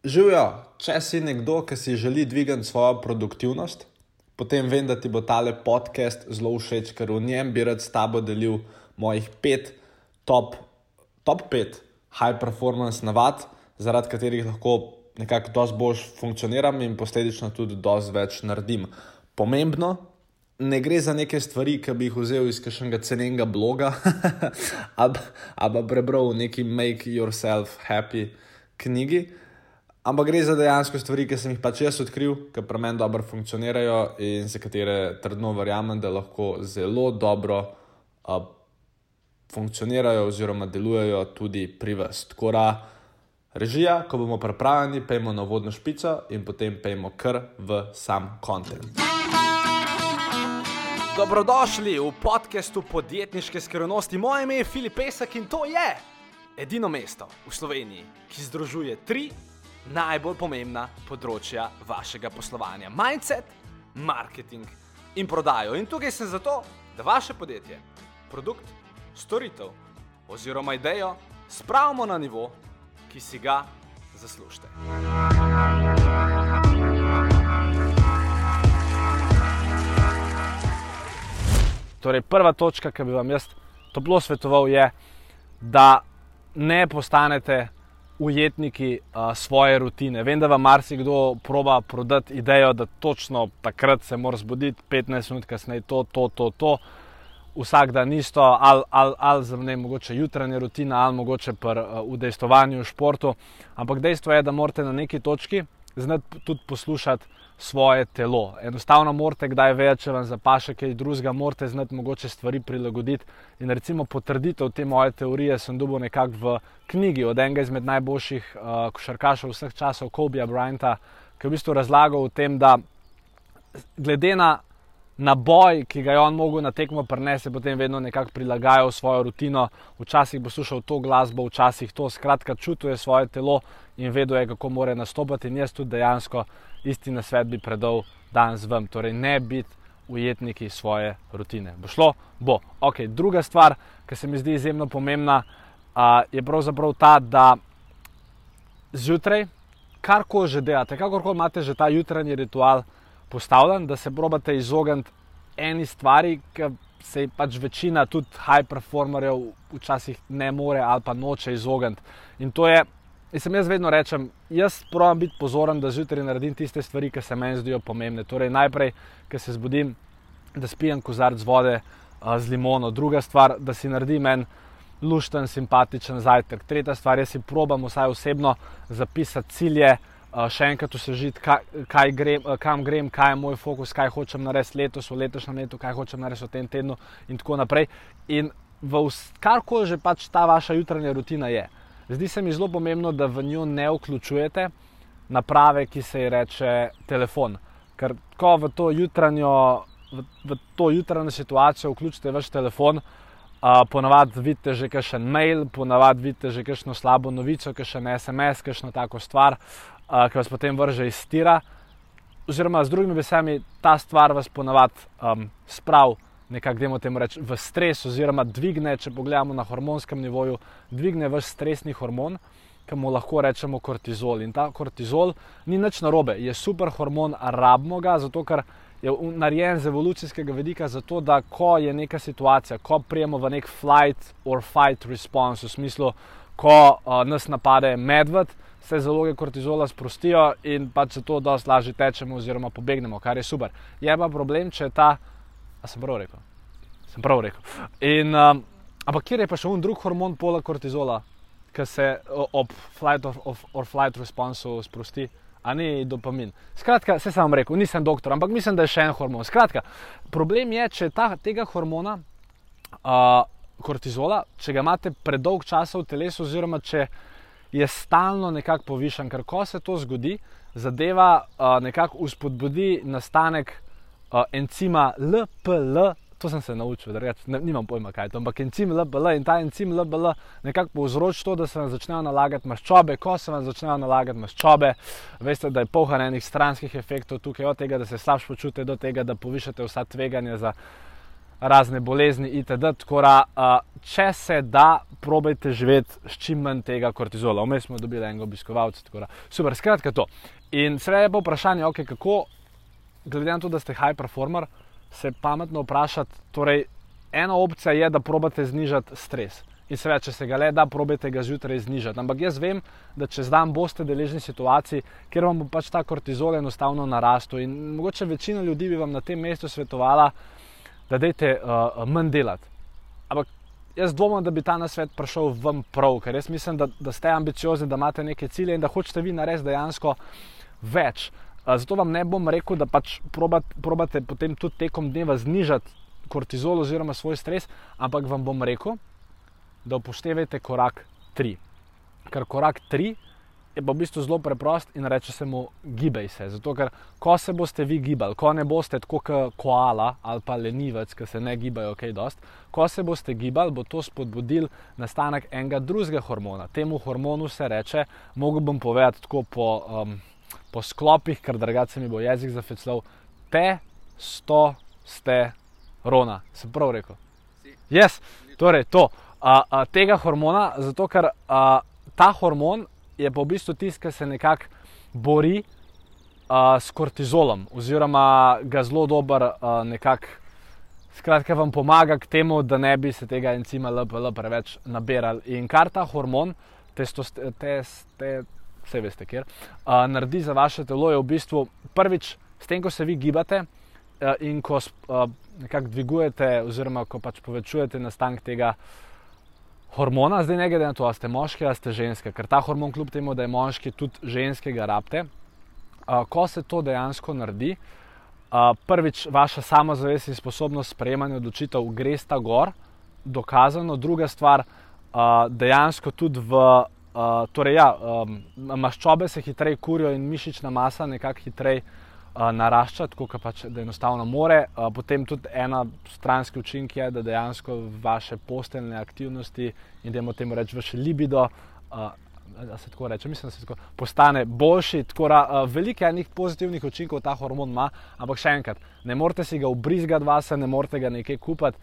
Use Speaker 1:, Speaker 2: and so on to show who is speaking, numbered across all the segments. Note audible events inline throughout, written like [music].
Speaker 1: Živijo, če si nekdo, ki si želi dvigati svojo produktivnost, potem vem, da ti bo tale podcast zelo všeč, ker v njem bi rad s tabo delil mojih pet top, top pet high performance navad, zaradi katerih lahko nekako dosti bolj funkcioniram in posledično tudi dosti več naredim. Pomembno, ne gre za neke stvari, ki bi jih vzel iz kakšnega cenenega bloga [laughs] ali pa prebral v neki Make Yourself Happy knjigi. Ampak gre za dejansko stvari, ki sem jih pač jaz odkril, ki pri meni dobro funkcionirajo in za katere trdno verjamem, da lahko zelo dobro uh, funkcionirajo oziroma delujejo tudi pri vas. Tako da, režija, ko bomo pripravljeni, pejmo na vodno špico in potem pejmo kar v sam kontent. Dobrodošli v podkastu podjetniške skrivnosti. Moje ime je Filip Pesek in to je edino mesto v Sloveniji, ki združuje tri najbolj pomembna področja vašega poslovanja: mindset, marketing in prodajo. In tukaj sem zato, da vaše podjetje, produkt, storitev oziroma idejo spravimo na nivo, ki si ga zaslužite. Torej, prva točka, ki bi vam jaz toplo svetoval, je, da ne postanete ujetniki uh, svoje rutine. Vem, da vam marsikdo proba prodati idejo, da točno takrat se mora zbuditi, 15 minut kasneje to, to, to, to. Vsak dan isto, ali, ali, ali za ne, mogoče jutranja rutina, ali mogoče pri uh, udejstovanju v športu. Ampak dejstvo je, da morate na neki točki znati tudi poslušati svoje telo. Enostavno morate kdaj več, če vam zapaše kaj drugega, morate znati mogoče stvari prilagoditi. In recimo potrditev te moje teorije sem dobil nekako v knjigi od enega izmed najboljših uh, košarkašev vseh časov, Kobija Bryanta, ki je v bistvu razlagal o tem, da glede na na boj, ki ga je on mogel na tekmo prenesti, potem vedno nekako prilagajal svojo rutino. Včasih bo slušal to glasbo, včasih to, skratka, čutil je svoje telo in vedel je, kako mora nastopati. In jaz tudi dejansko isti na svet bi predal danes vam, torej ne biti ujetniki svoje rutine. Bo šlo? Bo. Ok, druga stvar, ki se mi zdi izjemno pomembna, uh, je pravzaprav ta, da zjutraj, karkoli že delate, kakorkoli imate že ta jutranji ritual postavljen, da se probate izogniti eni stvari, ki se pač večina tudi high performerjev včasih ne more ali pa noče izogniti. In to je, in sem jaz vedno rečem, jaz pravim biti pozoren, da zjutraj naredim tiste stvari, ki se meni zdijo pomembne. Torej, najprej, ki se zbudim, da spijem kozarc vode uh, z limono, druga stvar, da si naredim en. Lušten, simpatičen zajtrk. Tretja stvar je, da si probam vsaj osebno zapisati cilje, uh, še enkrat osvežiti, kaj grem, eh, kam grem, kaj je moj fokus, kaj hočem narediti letos, v letošnjem letu, kaj hočem narediti v tem tednu, in tako naprej. In karkoli že pač ta vaša jutranja rutina je. Zdi se mi zelo pomembno, da v njo ne vključujete naprave, ki se ji reče telefon. Ker ko v to jutranjo, v, v to jutranjo situacijo vključite vaš telefon, uh, ponavadi vidite že kakšen mail, ponavadi vidite že kakšno slabo novico, kakšen SMS, kakšno tako stvar. Uh, ki vas potem vrže iz tira. Oziroma, z drugimi besedami, ta stvar vas ponavadi um, spravi nekako, temu reči, v stres, oziroma dvigne, če pogledamo na hormonskem nivoju, dvigne vaš stresni hormon, ki mu lahko rečemo kortizol. In ta kortizol ni nič narobe, je super hormon, rabimo ga, zato ker je narejen z evolucijskega vidika, zato da ko je neka situacija, ko prijemo v nek flight or fight response, v smislu, ko uh, nas napade medved se zaloge kortizola sprostijo in pač zato dosti lažje tečemo oziroma pobegnemo, kar je super. Je pa problem, če ta. A sem prav rekel? Sem prav rekel. In, um, ampak kjer je pa še un drug hormon pola kortizola, ki se ob flight or, or, or flight responsu sprosti? A ni dopamin. Skratka, se sem rekel, nisem doktor, ampak mislim, da je še en hormon. Skratka, problem je, če ta, tega hormona, uh, kortizola, če ga imate predolg čas v telesu, oziroma če je stalno nekako povišen, ker ko se to zgodi, zadeva uh, nekako uspodbudi nastanek uh, encima LPL. To sem se naučil, da rečem, nimam pojma, kaj je to. Ampak encim LPL in ta encim LPL nekako povzroči to, da se vam začnejo nalagati maščobe. Ko se vam začnejo nalagati maščobe, veste, da je polhan enih stranskih efektov tukaj, od tega, da se slabše počutite, do tega, da povišate vsa tveganja za razne bolezni itd. Tako da, če se da, probejte živeti s čim manj tega kortizola. Vmes smo dobili enega obiskovalca, tako da super, skratka to. In seveda je pa vprašanje, okay, kako, glede na to, da ste high performer, se pametno vprašati. Torej, ena opcija je, da probate znižati stres. In seveda, če se ga le da, probejte ga zjutraj znižati. Ampak jaz vem, da čez dan boste deležni situacij, kjer vam bo pač ta kortizol enostavno narastel. In mogoče večina ljudi bi vam na tem mestu svetovala, da dejte uh, manj delati. Ampak jaz dvomim, da bi ta nasvet prišel vam prav, ker jaz mislim, da, da ste ambiciozni, da imate neke cilje in da hočete vi narediti dejansko več. Uh, zato vam ne bom rekel, da pač probate, probate potem tudi tekom dneva znižati kortizol oziroma svoj stres, ampak vam bom rekel, da upoštevate korak 3. Ker korak 3 je pa v bistvu zelo preprost in reče se mu: gibaj se. Zato, ker ko se boste vi gibali, ko ne boste tako kot koala ali pa lenivec, ki se ne gibajo, ok, dost. Ko se boste gibali, bo to spodbudil nastanek enega drugega hormona. Temu hormonu se reče, mogo bom povedati tako po, um, po sklopih, ker drugače mi bo jezik zafeclal, te sto ste rona. Sem prav rekel. Jaz, yes, torej to a, a, tega hormona, zato ker a, ta hormon je pa v bistvu tisti, ki se nekako bori a, s kortizolom, oziroma ga zelo dobro nekako. Skratka, vam pomaga k temu, da ne bi se tega encima LPL preveč nabirali. In kar ta hormon, testosteron, vse veste, kjer, uh, naredi za vaše telo, je v bistvu prvič, s tem, ko se vi gibate uh, in ko uh, nekako dvigujete, oziroma ko pač povečujete nastanek tega uh, hormona, zdaj ne glede na to, ali ste moški ali ste ženske, ker ta hormon, kljub temu, da je moški, tudi ženskega rabte. Uh, ko se to dejansko naredi, uh, prvič vaša samozavest in sposobnost sprejemanja odločitev gre sta gor, dokazano, druga stvar, uh, dejansko tudi v. Uh, torej, ja, um, maščobe se hitreje kurijo in mišična masa nekako hitreje narašča, tako kot pač, enostavno more. Potem tudi ena stranski učinek je, da dejansko vaše posteljne aktivnosti in da imamo temu reči vaše libido. Da se tako reče, mislim, da se tako postane boljši. Tako da veliko enih pozitivnih učinkov ta hormon ima, ampak še enkrat, ne morete si ga ubrizgati vase, ne morete ga nekaj kupiti.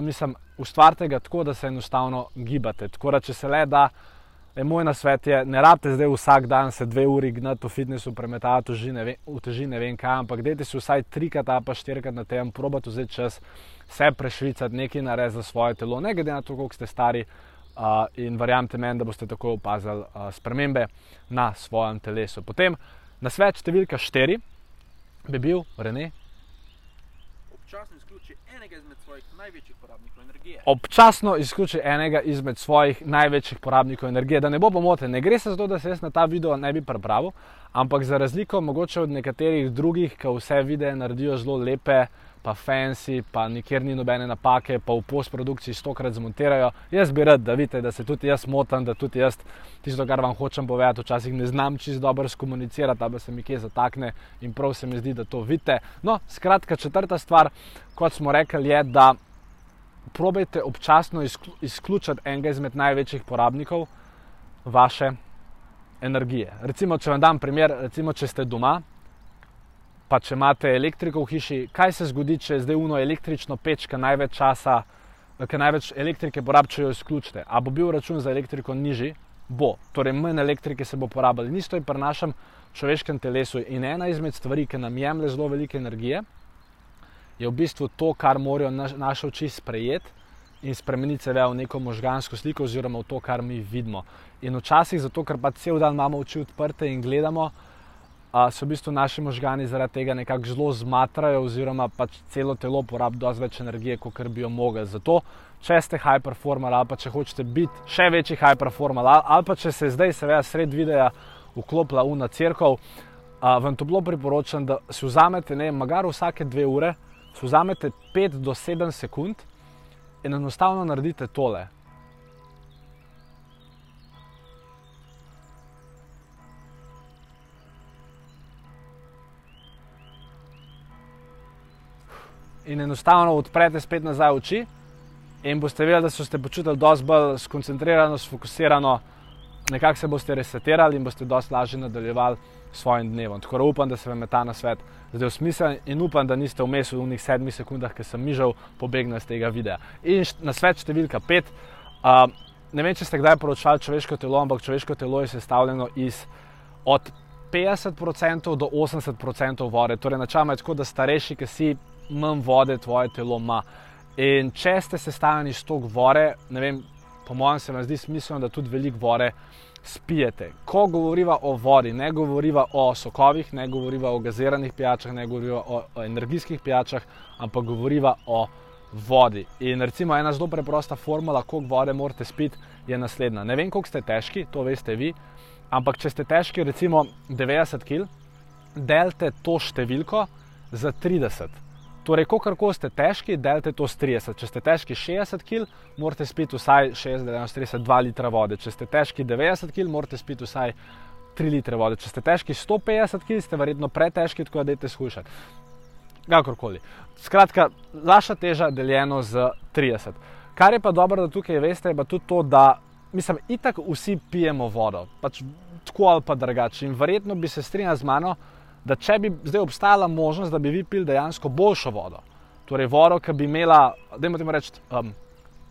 Speaker 1: Mislim, ustvarite ga tako, da se enostavno gibate. Tako da, če se le da, E, moj nasvet je, ne rabite zdaj vsak dan se dve uri gnati v fitnessu, premetati v teži ne vem kaj, ampak dajte si vsaj trikrat ali pa štirikrat na tem, probate vzeti čas, se prešvicati, nekaj narediti za svoje telo, ne glede na to, koliko ste stari. Uh, in verjamete meni, da boste tako opazili uh, spremembe na svojem telesu. Potem na svet številka 4 bi bil Rene.
Speaker 2: Občasno izključi enega izmed svojih največjih porabnikov energije.
Speaker 1: Občasno izključi enega izmed svojih največjih porabnikov energije. Da ne bo pomote, ne gre se za to, da se jaz na ta video ne bi prepravil, ampak za razliko mogoče od nekaterih drugih, ki vse videe naredijo zelo lepe, pa fancy, pa nikjer ni nobene napake, pa v postprodukciji stokrat zmontirajo. Jaz bi rad, da vidite, da se tudi jaz motam, da tudi jaz tisto, kar vam hočem povedati, včasih ne znam čisto dobro skomunicirati, da se mi kje zatakne in prav se mi zdi, da to vidite. No, skratka, četrta stvar, kot smo rekli, je, da probejte občasno izključiti enega izmed največjih porabnikov vaše energije. Recimo, če vam dam primer, recimo, če ste doma, pa če imate elektriko v hiši, kaj se zgodi, če zdaj uno električno peč, ki največ časa, ki največ elektrike porabi, če jo izključite. A bo bil račun za elektriko nižji? Bo, torej manj elektrike se bo porabljalo. Nisto je pri našem človeškem telesu in ena izmed stvari, ki nam jemlje zelo veliko energije, je v bistvu to, kar morajo naš, naše oči sprejeti in spremeniti se v neko možgansko sliko, oziroma v to, kar mi vidimo. In včasih, zato ker pa cel dan imamo oči odprte in gledamo, a, so v bistvu naši možgani zaradi tega nekako zelo zmatrajo, oziroma pač celo telo porabi dosti več energije, kot bi jo mogli. Zato, če ste high performer ali pa če hočete biti še večji high performer, ali pa če se zdaj, seveda, sred videa vklopila v na crkv, vam to bilo priporočam, da si vzamete, ne, magar vsake dve ure si vzamete 5 do 7 sekund in enostavno naredite tole. In enostavno odprete spet nazaj oči, in boste videli, da so se počutili dosti bolj skoncentrirano, sfokusirano, nekako se boste resetirali in boste dosti lažje nadaljevali s svojim dnevom. Tako da upam, da se vam je ta nasvet zdaj smisel in upam, da niste vmes v unih sedmih sekundah, ki sem mižal, pobegnil iz tega videa. In na svet številka pet. Uh, ne vem, če ste kdaj poročali človeško telo, ampak človeško telo je sestavljeno iz od 50% do 80% vode. Torej, načeloma je tako, da starejši, ki si manj vode, tvoje telo ima. In če ste sestavljeni iz tog vode, ne vem, po mojem se vam zdi smiselno, da tudi veliko vode spijete. Ko govoriva o vodi, ne govoriva o sokovih, ne govoriva o gaziranih pijačah, ne govoriva o, o energijskih pijačah, ampak govoriva o vodi. In recimo ena zelo preprosta formula, koliko vode morate spiti, je naslednja. Ne vem, koliko ste težki, to veste vi, ampak če ste težki recimo 90 kg, delte to številko za 30. Torej, koliko ste težki, delte to s 30. Če ste težki 60 kg, morate spiti vsaj 60-32 litra vode. Če ste težki 90 kg, morate spiti vsaj 3 litre vode. Če ste težki 150 kg, ste verjetno pretežki, tako da dajte skušati. Kakorkoli. Skratka, vaša teža deljeno z 30. Kar je pa dobro, da tukaj veste, je pa tudi to, da mislim, itak vsi pijemo vodo, pač tako ali pa drugače. In verjetno bi se strinjal z mano, če bi zdaj obstajala možnost, da bi vi pili dejansko boljšo vodo, torej vodo, ki bi imela, da imamo reči, um,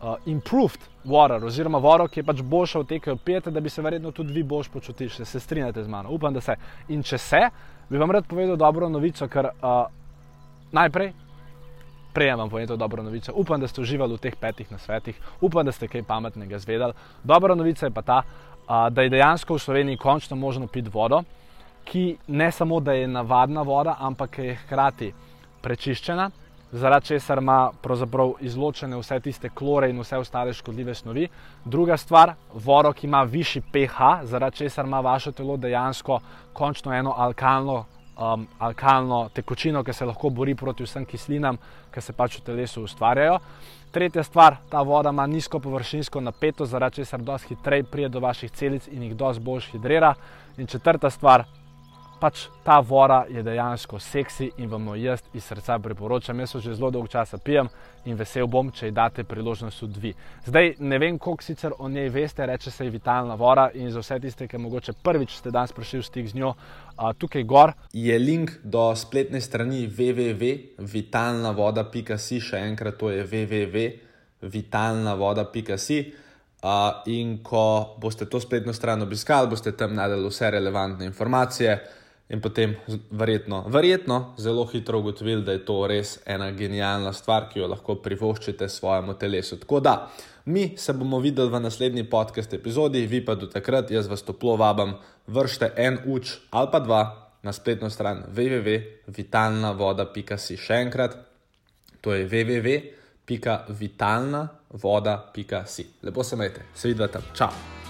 Speaker 1: uh, improved water, oziroma vodo, ki je pač boljša od te, ki jo pijete, da bi se verjetno tudi vi boljš počutili, če se strinjate z mano. Upam, da se. In če se, bi vam rad povedal dobro novico, ker uh, najprej. Prejem vam povedal dobro novico. Upam, da ste uživali v teh petih nasvetih, upam, da ste kaj pametnega zvedali. Dobra novica je pa ta, uh, da je dejansko v Sloveniji končno možno piti vodo ki ne samo da je navadna voda, ampak je hkrati prečiščena, zaradi česar ima izločene vse tiste klore in vse ostale škodljive snovi. Druga stvar, vodo, ki ima višji pH, zaradi česar ima vaše telo dejansko končno eno alkalno. Um, alkalno tekočino, ki se lahko bori proti vsem kislinam, ki se pač v telesu ustvarjajo. Tretja stvar, ta voda ima nizko površinsko napetost, zaradi česar dosti hitreje pride do vaših celic in jih dosti bolj hidrira. In četrta stvar, pač ta voda je dejansko seksi in vam jo jaz iz srca priporočam. Jaz že zelo dolgo časa pijem in vesel bom, če ji date priložnost tudi vi. Zdaj ne vem, koliko sicer o njej veste, reče se je vitalna voda in za vse tiste, ki mogoče prvič ste danes prišli v stik z njo, tukaj gor
Speaker 3: je link do spletne strani www.vitalnavoda.si, še enkrat to je www.vitalnavoda.si. Uh, in ko boste to spletno stran obiskali, boste tam najdeli vse relevantne informacije in potem verjetno, verjetno zelo hitro ugotovili, da je to res ena genialna stvar, ki jo lahko privoščite svojemu telesu. Tako da, mi se bomo videli v naslednji podcast epizodi, vi pa do takrat, jaz vas toplo vabam, vršite en uč ali pa dva na spletno stran www.vitalnavoda.si. Še enkrat, to je www.vitalnavoda.si. Lepo se imejte, se vidite tam, čau!